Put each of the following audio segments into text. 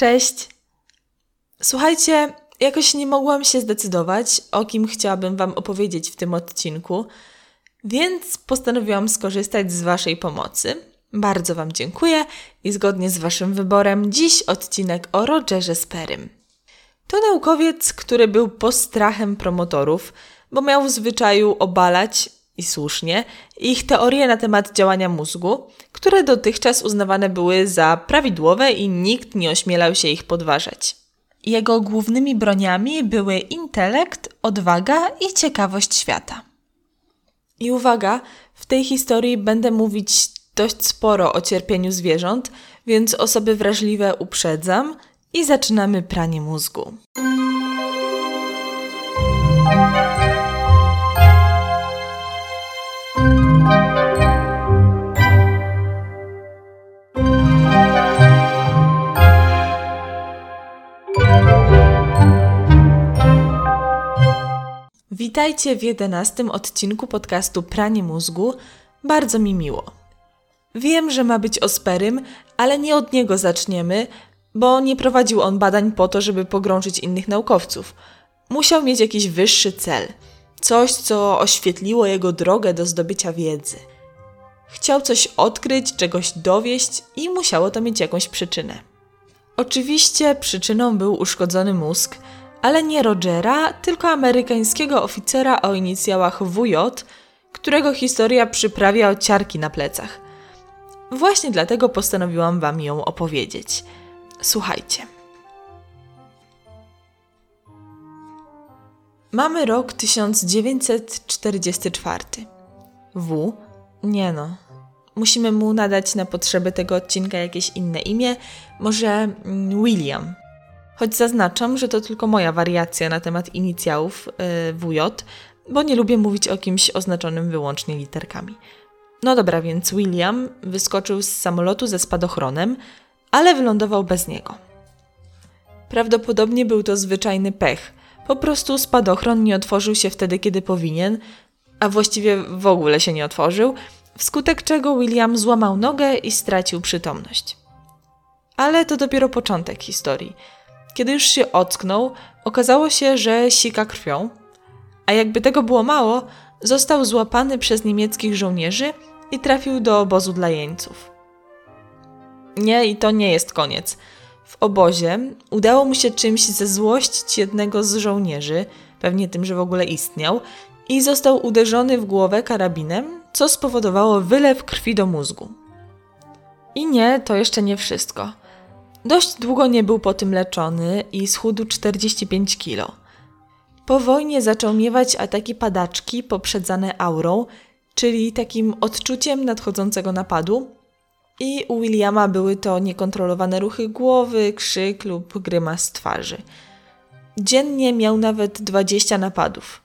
Cześć! Słuchajcie, jakoś nie mogłam się zdecydować, o kim chciałabym Wam opowiedzieć w tym odcinku, więc postanowiłam skorzystać z Waszej pomocy. Bardzo Wam dziękuję i zgodnie z Waszym wyborem dziś odcinek o Rogerze Sperym. To naukowiec, który był postrachem promotorów, bo miał w zwyczaju obalać i słusznie, ich teorie na temat działania mózgu, które dotychczas uznawane były za prawidłowe i nikt nie ośmielał się ich podważać. Jego głównymi broniami były intelekt, odwaga i ciekawość świata. I uwaga, w tej historii będę mówić dość sporo o cierpieniu zwierząt, więc osoby wrażliwe uprzedzam i zaczynamy pranie mózgu. Witajcie w jedenastym odcinku podcastu Pranie Mózgu. Bardzo mi miło. Wiem, że ma być o Sperym, ale nie od niego zaczniemy, bo nie prowadził on badań po to, żeby pogrążyć innych naukowców. Musiał mieć jakiś wyższy cel, coś, co oświetliło jego drogę do zdobycia wiedzy. Chciał coś odkryć, czegoś dowieść i musiało to mieć jakąś przyczynę. Oczywiście przyczyną był uszkodzony mózg – ale nie Rogera, tylko amerykańskiego oficera o inicjałach WJ, którego historia przyprawia ciarki na plecach. Właśnie dlatego postanowiłam Wam ją opowiedzieć. Słuchajcie. Mamy rok 1944. W. Nie no. Musimy mu nadać na potrzeby tego odcinka jakieś inne imię, może mm, William choć zaznaczam, że to tylko moja wariacja na temat inicjałów yy, WJ, bo nie lubię mówić o kimś oznaczonym wyłącznie literkami. No dobra, więc William wyskoczył z samolotu ze spadochronem, ale wylądował bez niego. Prawdopodobnie był to zwyczajny pech. Po prostu spadochron nie otworzył się wtedy, kiedy powinien, a właściwie w ogóle się nie otworzył, wskutek czego William złamał nogę i stracił przytomność. Ale to dopiero początek historii. Kiedy już się ocknął, okazało się, że sika krwią, a jakby tego było mało, został złapany przez niemieckich żołnierzy i trafił do obozu dla jeńców. Nie, i to nie jest koniec. W obozie udało mu się czymś ze złościć jednego z żołnierzy, pewnie tym, że w ogóle istniał, i został uderzony w głowę karabinem, co spowodowało wylew krwi do mózgu. I nie, to jeszcze nie wszystko. Dość długo nie był po tym leczony i schudł 45 kilo. Po wojnie zaczął miewać ataki padaczki poprzedzane aurą, czyli takim odczuciem nadchodzącego napadu. I u Williama były to niekontrolowane ruchy głowy, krzyk lub grymas twarzy. Dziennie miał nawet 20 napadów.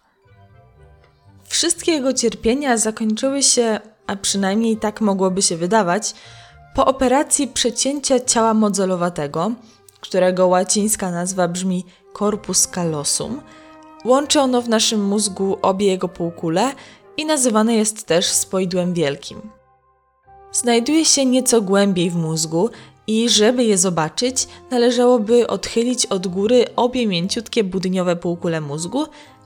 Wszystkie jego cierpienia zakończyły się, a przynajmniej tak mogłoby się wydawać, po operacji przecięcia ciała modelowatego, którego łacińska nazwa brzmi corpus callosum, łączy ono w naszym mózgu obie jego półkule i nazywane jest też spoidłem wielkim. Znajduje się nieco głębiej w mózgu i żeby je zobaczyć, należałoby odchylić od góry obie mięciutkie budyniowe półkule mózgu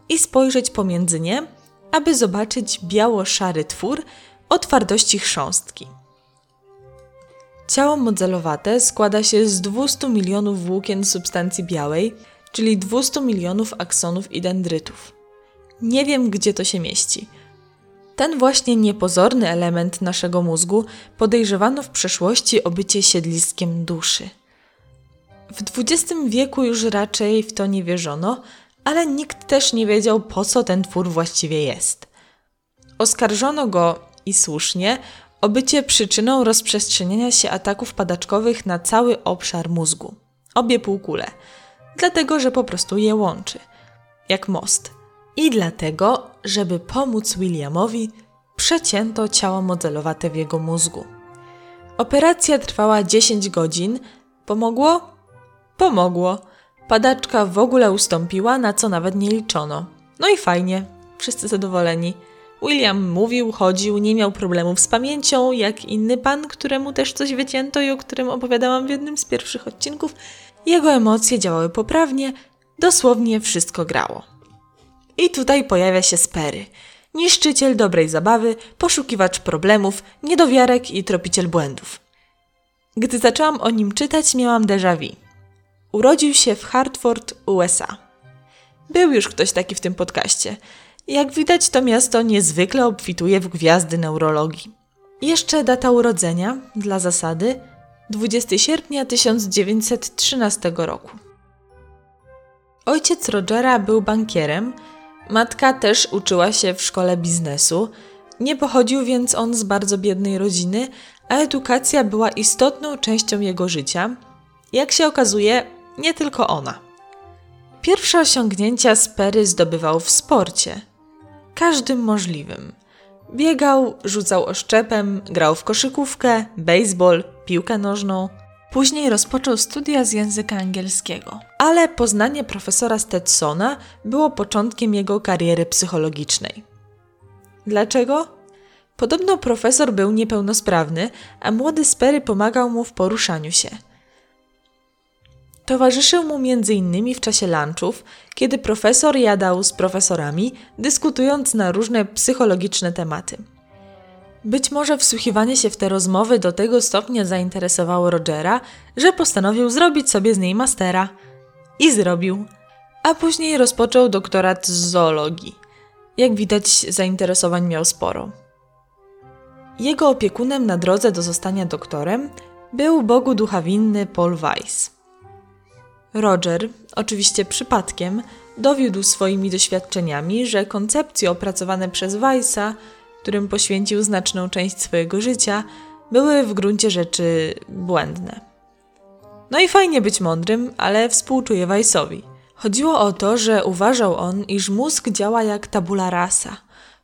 i spojrzeć pomiędzy nie, aby zobaczyć biało-szary twór o twardości chrząstki. Ciało modelowate składa się z 200 milionów włókien substancji białej, czyli 200 milionów aksonów i dendrytów. Nie wiem, gdzie to się mieści. Ten właśnie niepozorny element naszego mózgu podejrzewano w przeszłości o bycie siedliskiem duszy. W XX wieku już raczej w to nie wierzono, ale nikt też nie wiedział, po co ten twór właściwie jest. Oskarżono go i słusznie o bycie przyczyną rozprzestrzeniania się ataków padaczkowych na cały obszar mózgu, obie półkule, dlatego że po prostu je łączy, jak most. I dlatego, żeby pomóc Williamowi, przecięto ciało modelowate w jego mózgu. Operacja trwała 10 godzin. Pomogło? Pomogło. Padaczka w ogóle ustąpiła, na co nawet nie liczono. No i fajnie, wszyscy zadowoleni. William mówił, chodził, nie miał problemów z pamięcią, jak inny pan, któremu też coś wycięto i o którym opowiadałam w jednym z pierwszych odcinków. jego emocje działały poprawnie, dosłownie wszystko grało. I tutaj pojawia się Sperry, niszczyciel dobrej zabawy, poszukiwacz problemów, niedowiarek i tropiciel błędów. Gdy zaczęłam o nim czytać, miałam déjà vu. Urodził się w Hartford, USA. Był już ktoś taki w tym podcaście. Jak widać, to miasto niezwykle obfituje w gwiazdy neurologii. Jeszcze data urodzenia, dla zasady, 20 sierpnia 1913 roku. Ojciec Rogera był bankierem, matka też uczyła się w szkole biznesu. Nie pochodził więc on z bardzo biednej rodziny, a edukacja była istotną częścią jego życia. Jak się okazuje, nie tylko ona. Pierwsze osiągnięcia Sperry zdobywał w sporcie. Każdym możliwym. Biegał, rzucał oszczepem, grał w koszykówkę, baseball, piłkę nożną. Później rozpoczął studia z języka angielskiego. Ale poznanie profesora Stetsona było początkiem jego kariery psychologicznej. Dlaczego? Podobno profesor był niepełnosprawny, a młody Sperry pomagał mu w poruszaniu się. Towarzyszył mu m.in. w czasie lunchów, kiedy profesor jadał z profesorami, dyskutując na różne psychologiczne tematy. Być może wsłuchiwanie się w te rozmowy do tego stopnia zainteresowało Rogera, że postanowił zrobić sobie z niej mastera. I zrobił. A później rozpoczął doktorat z zoologii. Jak widać, zainteresowań miał sporo. Jego opiekunem na drodze do zostania doktorem był Bogu ducha winny Paul Weiss. Roger, oczywiście przypadkiem, dowiódł swoimi doświadczeniami, że koncepcje opracowane przez Weissa, którym poświęcił znaczną część swojego życia, były w gruncie rzeczy błędne. No i fajnie być mądrym, ale współczuję Weissowi. Chodziło o to, że uważał on, iż mózg działa jak tabula rasa.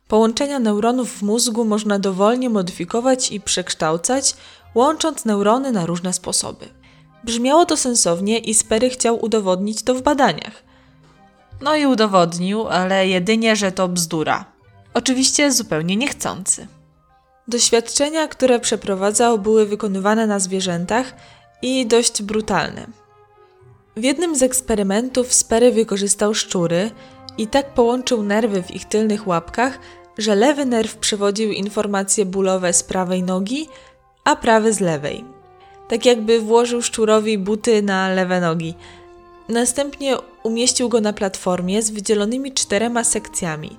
Połączenia neuronów w mózgu można dowolnie modyfikować i przekształcać, łącząc neurony na różne sposoby. Brzmiało to sensownie i Sperry chciał udowodnić to w badaniach. No i udowodnił, ale jedynie, że to bzdura. Oczywiście zupełnie niechcący. Doświadczenia, które przeprowadzał, były wykonywane na zwierzętach i dość brutalne. W jednym z eksperymentów Sperry wykorzystał szczury i tak połączył nerwy w ich tylnych łapkach, że lewy nerw przewodził informacje bólowe z prawej nogi, a prawy z lewej tak jakby włożył szczurowi buty na lewe nogi. Następnie umieścił go na platformie z wydzielonymi czterema sekcjami.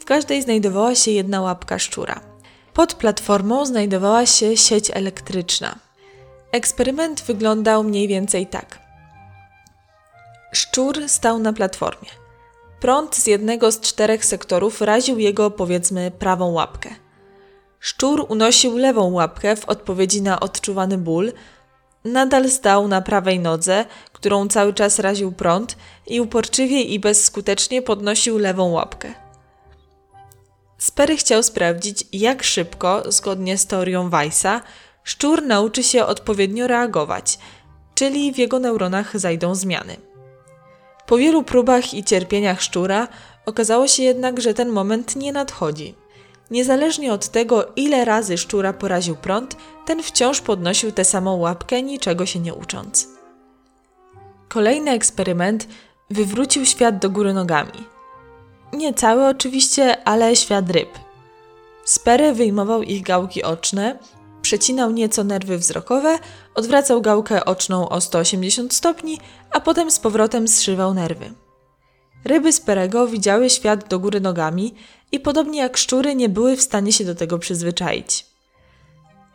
W każdej znajdowała się jedna łapka szczura. Pod platformą znajdowała się sieć elektryczna. Eksperyment wyglądał mniej więcej tak. Szczur stał na platformie. Prąd z jednego z czterech sektorów raził jego, powiedzmy, prawą łapkę. Szczur unosił lewą łapkę w odpowiedzi na odczuwany ból. Nadal stał na prawej nodze, którą cały czas raził prąd, i uporczywie i bezskutecznie podnosił lewą łapkę. Sperry chciał sprawdzić, jak szybko, zgodnie z teorią Weissa, szczur nauczy się odpowiednio reagować, czyli w jego neuronach zajdą zmiany. Po wielu próbach i cierpieniach szczura okazało się jednak, że ten moment nie nadchodzi. Niezależnie od tego, ile razy szczura poraził prąd, ten wciąż podnosił tę samą łapkę, niczego się nie ucząc. Kolejny eksperyment wywrócił świat do góry nogami. Nie cały oczywiście, ale świat ryb. Sperry wyjmował ich gałki oczne, przecinał nieco nerwy wzrokowe, odwracał gałkę oczną o 180 stopni, a potem z powrotem zszywał nerwy. Ryby Sperego widziały świat do góry nogami i podobnie jak szczury nie były w stanie się do tego przyzwyczaić.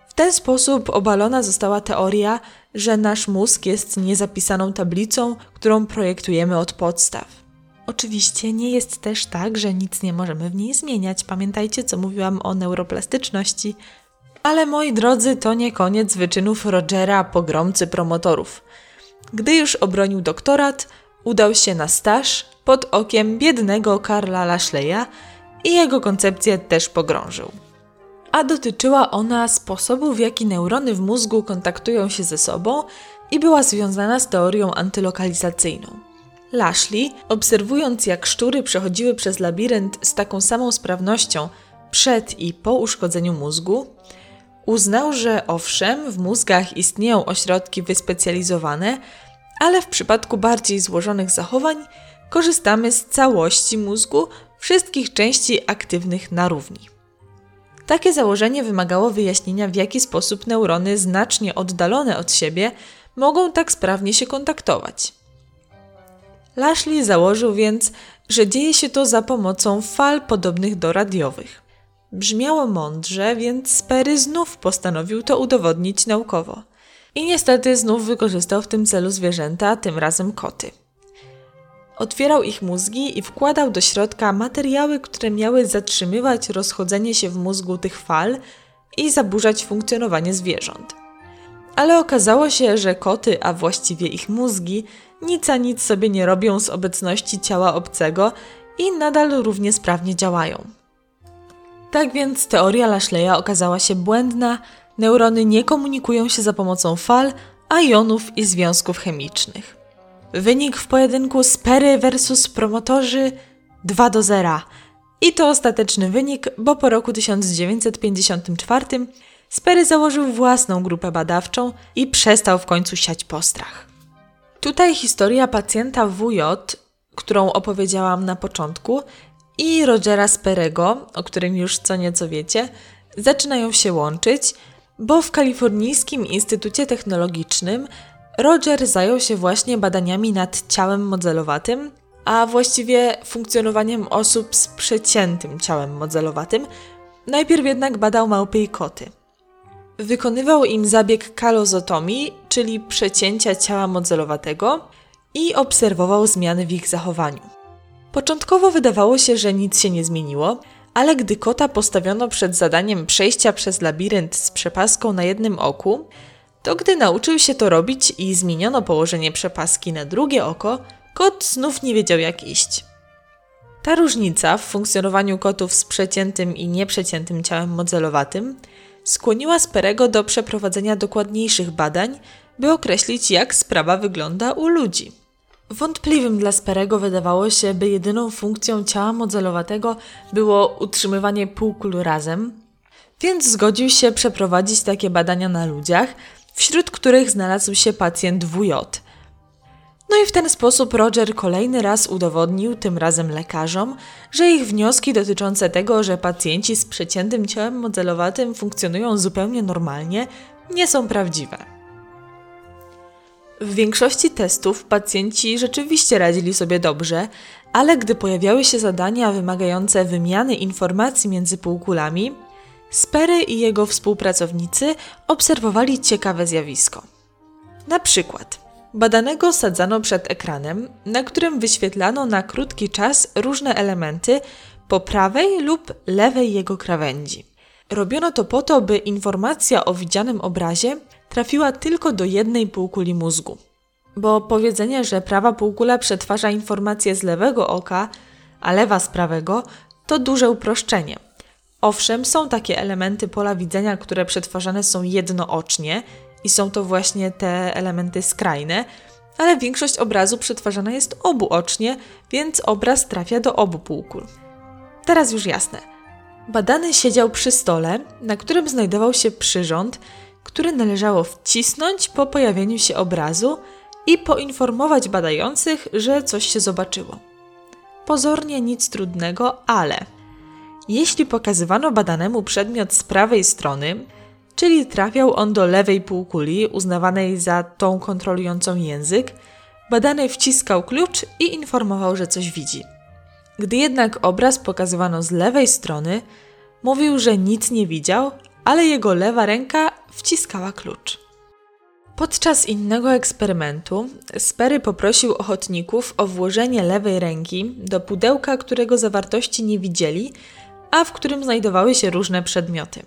W ten sposób obalona została teoria, że nasz mózg jest niezapisaną tablicą, którą projektujemy od podstaw. Oczywiście nie jest też tak, że nic nie możemy w niej zmieniać. Pamiętajcie, co mówiłam o neuroplastyczności. Ale moi drodzy, to nie koniec wyczynów Rogera, pogromcy promotorów. Gdy już obronił doktorat, udał się na staż pod okiem biednego Karla Lashleya i jego koncepcję też pogrążył. A dotyczyła ona sposobu, w jaki neurony w mózgu kontaktują się ze sobą i była związana z teorią antylokalizacyjną. Lashley, obserwując jak szczury przechodziły przez labirynt z taką samą sprawnością przed i po uszkodzeniu mózgu, uznał, że owszem, w mózgach istnieją ośrodki wyspecjalizowane, ale w przypadku bardziej złożonych zachowań korzystamy z całości mózgu wszystkich części aktywnych na równi. Takie założenie wymagało wyjaśnienia, w jaki sposób neurony znacznie oddalone od siebie mogą tak sprawnie się kontaktować. Lashley założył więc, że dzieje się to za pomocą fal podobnych do radiowych. Brzmiało mądrze, więc Sperry znów postanowił to udowodnić naukowo. I niestety znów wykorzystał w tym celu zwierzęta, tym razem koty. Otwierał ich mózgi i wkładał do środka materiały, które miały zatrzymywać rozchodzenie się w mózgu tych fal i zaburzać funkcjonowanie zwierząt. Ale okazało się, że koty, a właściwie ich mózgi, nic a nic sobie nie robią z obecności ciała obcego i nadal równie sprawnie działają. Tak więc teoria Lashleya okazała się błędna, neurony nie komunikują się za pomocą fal, a jonów i związków chemicznych. Wynik w pojedynku Sperry versus promotorzy 2 do 0. I to ostateczny wynik, bo po roku 1954 Sperry założył własną grupę badawczą i przestał w końcu siać postrach. Tutaj historia pacjenta WJ, którą opowiedziałam na początku, i Rogera Sperego, o którym już co nieco wiecie, zaczynają się łączyć, bo w Kalifornijskim Instytucie Technologicznym Roger zajął się właśnie badaniami nad ciałem modelowatym, a właściwie funkcjonowaniem osób z przeciętym ciałem modelowatym. Najpierw jednak badał małpy i koty. Wykonywał im zabieg kalozotomii, czyli przecięcia ciała modelowatego i obserwował zmiany w ich zachowaniu. Początkowo wydawało się, że nic się nie zmieniło, ale gdy kota postawiono przed zadaniem przejścia przez labirynt z przepaską na jednym oku, to gdy nauczył się to robić i zmieniono położenie przepaski na drugie oko, kot znów nie wiedział jak iść. Ta różnica w funkcjonowaniu kotów z przeciętym i nieprzeciętym ciałem modelowatym skłoniła Sperego do przeprowadzenia dokładniejszych badań, by określić jak sprawa wygląda u ludzi. Wątpliwym dla Sperego wydawało się, by jedyną funkcją ciała modelowatego było utrzymywanie półkul razem, więc zgodził się przeprowadzić takie badania na ludziach, wśród których znalazł się pacjent WJ. No i w ten sposób Roger kolejny raz udowodnił, tym razem lekarzom, że ich wnioski dotyczące tego, że pacjenci z przeciętym ciałem modelowatym funkcjonują zupełnie normalnie, nie są prawdziwe. W większości testów pacjenci rzeczywiście radzili sobie dobrze, ale gdy pojawiały się zadania wymagające wymiany informacji między półkulami, Sperry i jego współpracownicy obserwowali ciekawe zjawisko. Na przykład, badanego sadzano przed ekranem, na którym wyświetlano na krótki czas różne elementy po prawej lub lewej jego krawędzi. Robiono to po to, by informacja o widzianym obrazie trafiła tylko do jednej półkuli mózgu. Bo powiedzenie, że prawa półkula przetwarza informacje z lewego oka, a lewa z prawego, to duże uproszczenie – Owszem, są takie elementy pola widzenia, które przetwarzane są jednoocznie i są to właśnie te elementy skrajne, ale większość obrazu przetwarzana jest obuocznie, więc obraz trafia do obu półkul. Teraz już jasne. Badany siedział przy stole, na którym znajdował się przyrząd, który należało wcisnąć po pojawieniu się obrazu i poinformować badających, że coś się zobaczyło. Pozornie nic trudnego, ale jeśli pokazywano badanemu przedmiot z prawej strony, czyli trafiał on do lewej półkuli uznawanej za tą kontrolującą język, badany wciskał klucz i informował, że coś widzi. Gdy jednak obraz pokazywano z lewej strony, mówił, że nic nie widział, ale jego lewa ręka wciskała klucz. Podczas innego eksperymentu Sperry poprosił ochotników o włożenie lewej ręki do pudełka, którego zawartości nie widzieli, a w którym znajdowały się różne przedmioty.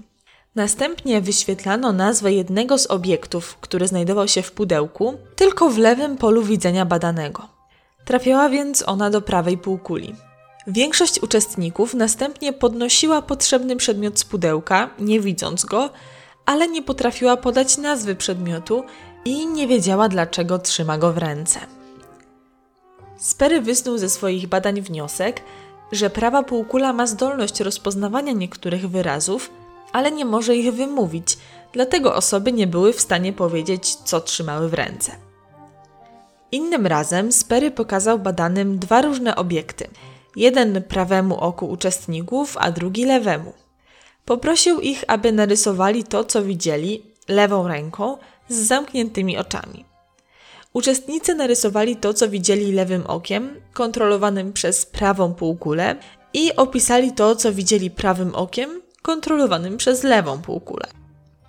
Następnie wyświetlano nazwę jednego z obiektów, który znajdował się w pudełku, tylko w lewym polu widzenia badanego. Trafiała więc ona do prawej półkuli. Większość uczestników następnie podnosiła potrzebny przedmiot z pudełka, nie widząc go, ale nie potrafiła podać nazwy przedmiotu i nie wiedziała, dlaczego trzyma go w ręce. Sperry wysnuł ze swoich badań wniosek, że prawa półkula ma zdolność rozpoznawania niektórych wyrazów, ale nie może ich wymówić, dlatego osoby nie były w stanie powiedzieć, co trzymały w ręce. Innym razem Sperry pokazał badanym dwa różne obiekty. Jeden prawemu oku uczestników, a drugi lewemu. Poprosił ich, aby narysowali to, co widzieli, lewą ręką, z zamkniętymi oczami. Uczestnicy narysowali to, co widzieli lewym okiem, kontrolowanym przez prawą półkulę, i opisali to, co widzieli prawym okiem, kontrolowanym przez lewą półkulę.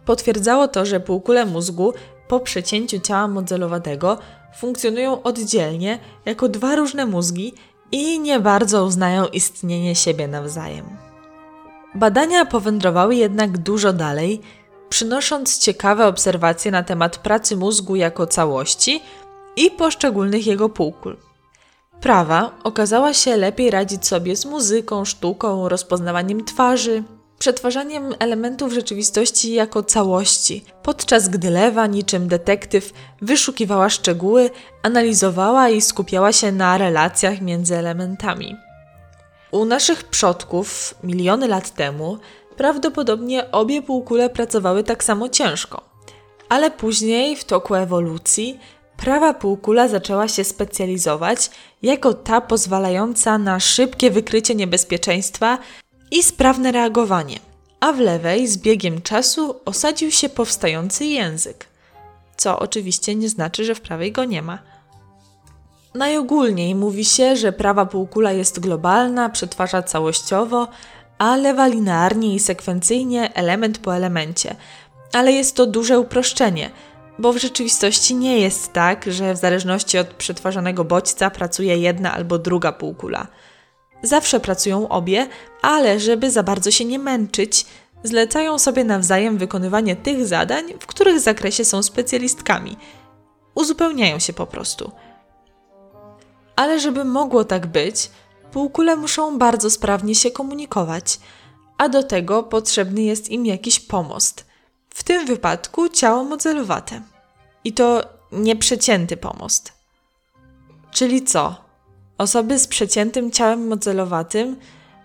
Potwierdzało to, że półkule mózgu po przecięciu ciała modelowatego funkcjonują oddzielnie jako dwa różne mózgi i nie bardzo uznają istnienie siebie nawzajem. Badania powędrowały jednak dużo dalej, przynosząc ciekawe obserwacje na temat pracy mózgu jako całości i poszczególnych jego półkul. Prawa okazała się lepiej radzić sobie z muzyką, sztuką, rozpoznawaniem twarzy, przetwarzaniem elementów rzeczywistości jako całości, podczas gdy lewa, niczym detektyw, wyszukiwała szczegóły, analizowała i skupiała się na relacjach między elementami. U naszych przodków, miliony lat temu, prawdopodobnie obie półkule pracowały tak samo ciężko. Ale później, w toku ewolucji, prawa półkula zaczęła się specjalizować jako ta pozwalająca na szybkie wykrycie niebezpieczeństwa i sprawne reagowanie, a w lewej z biegiem czasu osadził się powstający język, co oczywiście nie znaczy, że w prawej go nie ma. Najogólniej mówi się, że prawa półkula jest globalna, przetwarza całościowo, a lewa linearnie i sekwencyjnie, element po elemencie. Ale jest to duże uproszczenie, bo w rzeczywistości nie jest tak, że w zależności od przetwarzanego bodźca pracuje jedna albo druga półkula. Zawsze pracują obie, ale żeby za bardzo się nie męczyć, zlecają sobie nawzajem wykonywanie tych zadań, w których zakresie są specjalistkami. Uzupełniają się po prostu. Ale żeby mogło tak być, półkule muszą bardzo sprawnie się komunikować, a do tego potrzebny jest im jakiś pomost. W tym wypadku ciało modelowate. I to nieprzecięty pomost. Czyli co? Osoby z przeciętym ciałem modelowatym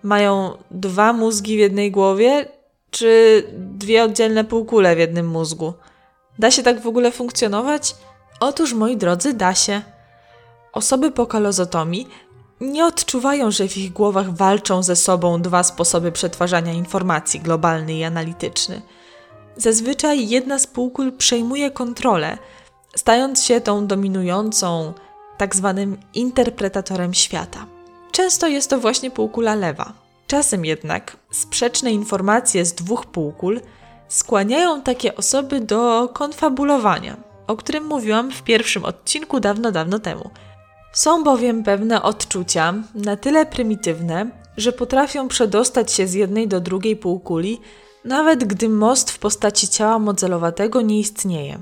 mają dwa mózgi w jednej głowie, czy dwie oddzielne półkule w jednym mózgu. Da się tak w ogóle funkcjonować? Otóż, moi drodzy, da się. Osoby po kalozotomii nie odczuwają, że w ich głowach walczą ze sobą dwa sposoby przetwarzania informacji, globalny i analityczny. Zazwyczaj jedna z półkul przejmuje kontrolę, stając się tą dominującą, tak zwanym interpretatorem świata. Często jest to właśnie półkula lewa. Czasem jednak sprzeczne informacje z dwóch półkul skłaniają takie osoby do konfabulowania, o którym mówiłam w pierwszym odcinku dawno, dawno temu. Są bowiem pewne odczucia na tyle prymitywne, że potrafią przedostać się z jednej do drugiej półkuli, nawet gdy most w postaci ciała modelowatego nie istnieje.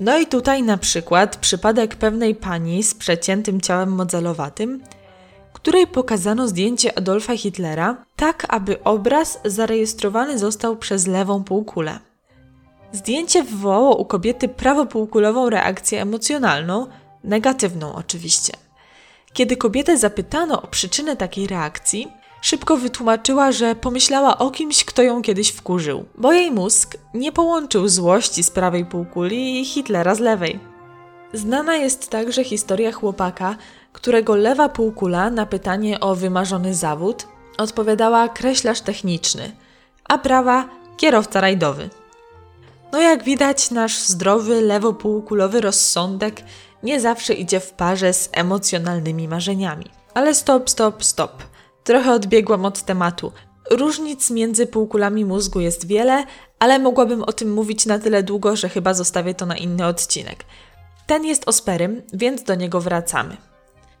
No i tutaj na przykład przypadek pewnej pani z przeciętym ciałem modelowatym, której pokazano zdjęcie Adolfa Hitlera, tak aby obraz zarejestrowany został przez lewą półkulę. Zdjęcie wywołało u kobiety prawopółkulową reakcję emocjonalną, negatywną oczywiście. Kiedy kobietę zapytano o przyczynę takiej reakcji, Szybko wytłumaczyła, że pomyślała o kimś, kto ją kiedyś wkurzył, bo jej mózg nie połączył złości z prawej półkuli i Hitlera z lewej. Znana jest także historia chłopaka, którego lewa półkula na pytanie o wymarzony zawód odpowiadała kreślarz techniczny, a prawa kierowca rajdowy. No jak widać, nasz zdrowy lewopółkulowy rozsądek nie zawsze idzie w parze z emocjonalnymi marzeniami. Ale stop, stop, stop. Trochę odbiegłam od tematu. Różnic między półkulami mózgu jest wiele, ale mogłabym o tym mówić na tyle długo, że chyba zostawię to na inny odcinek. Ten jest osperym, więc do niego wracamy.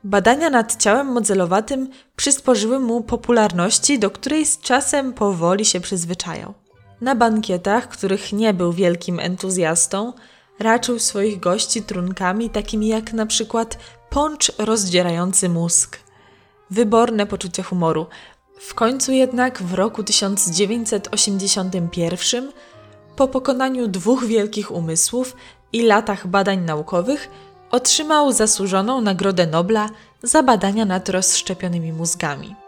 Badania nad ciałem modelowatym przysporzyły mu popularności, do której z czasem powoli się przyzwyczajał. Na bankietach, których nie był wielkim entuzjastą, raczył swoich gości trunkami takimi jak na przykład poncz rozdzierający mózg wyborne poczucie humoru. W końcu jednak w roku 1981, po pokonaniu dwóch wielkich umysłów i latach badań naukowych, otrzymał zasłużoną Nagrodę Nobla za badania nad rozszczepionymi mózgami.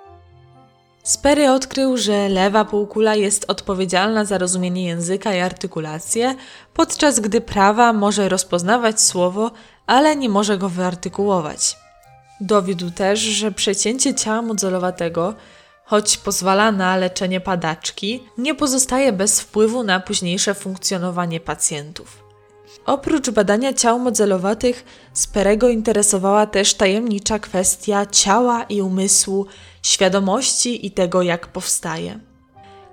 Sperry odkrył, że lewa półkula jest odpowiedzialna za rozumienie języka i artykulację, podczas gdy prawa może rozpoznawać słowo, ale nie może go wyartykułować. Dowiódł też, że przecięcie ciała modelowatego, choć pozwala na leczenie padaczki, nie pozostaje bez wpływu na późniejsze funkcjonowanie pacjentów. Oprócz badania ciał modelowatych, Sperego interesowała też tajemnicza kwestia ciała i umysłu, świadomości i tego, jak powstaje.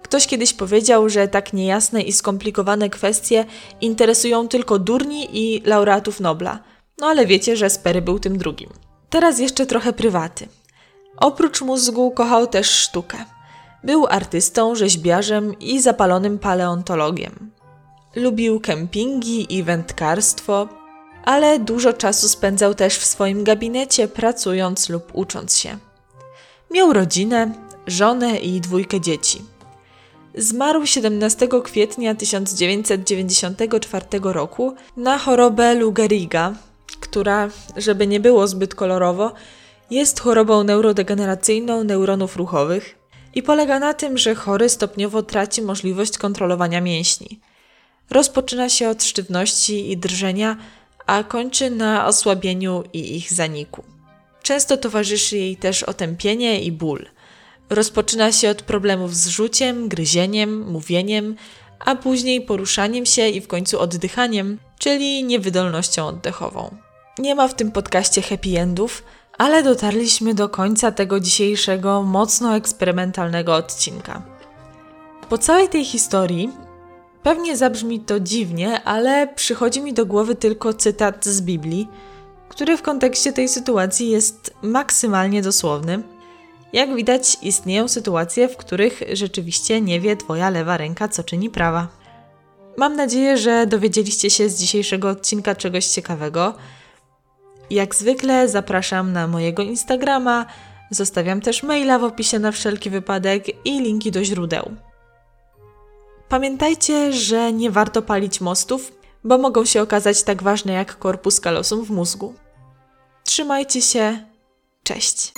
Ktoś kiedyś powiedział, że tak niejasne i skomplikowane kwestie interesują tylko durni i laureatów Nobla. No ale wiecie, że Sperry był tym drugim. Teraz jeszcze trochę prywaty. Oprócz mózgu kochał też sztukę. Był artystą, rzeźbiarzem i zapalonym paleontologiem. Lubił kempingi i wędkarstwo, ale dużo czasu spędzał też w swoim gabinecie, pracując lub ucząc się. Miał rodzinę, żonę i dwójkę dzieci. Zmarł 17 kwietnia 1994 roku na chorobę Lou Gehriga, która, żeby nie było zbyt kolorowo, jest chorobą neurodegeneracyjną neuronów ruchowych i polega na tym, że chory stopniowo traci możliwość kontrolowania mięśni. Rozpoczyna się od sztywności i drżenia, a kończy na osłabieniu i ich zaniku. Często towarzyszy jej też otępienie i ból. Rozpoczyna się od problemów z rzuciem, gryzieniem, mówieniem, a później poruszaniem się i w końcu oddychaniem, czyli niewydolnością oddechową. Nie ma w tym podcaście happy endów, ale dotarliśmy do końca tego dzisiejszego mocno eksperymentalnego odcinka. Po całej tej historii pewnie zabrzmi to dziwnie, ale przychodzi mi do głowy tylko cytat z Biblii, który w kontekście tej sytuacji jest maksymalnie dosłowny. Jak widać, istnieją sytuacje, w których rzeczywiście nie wie Twoja lewa ręka, co czyni prawa. Mam nadzieję, że dowiedzieliście się z dzisiejszego odcinka czegoś ciekawego. Jak zwykle zapraszam na mojego Instagrama, zostawiam też maila w opisie na wszelki wypadek i linki do źródeł. Pamiętajcie, że nie warto palić mostów, bo mogą się okazać tak ważne jak korpus kalosum w mózgu. Trzymajcie się, cześć!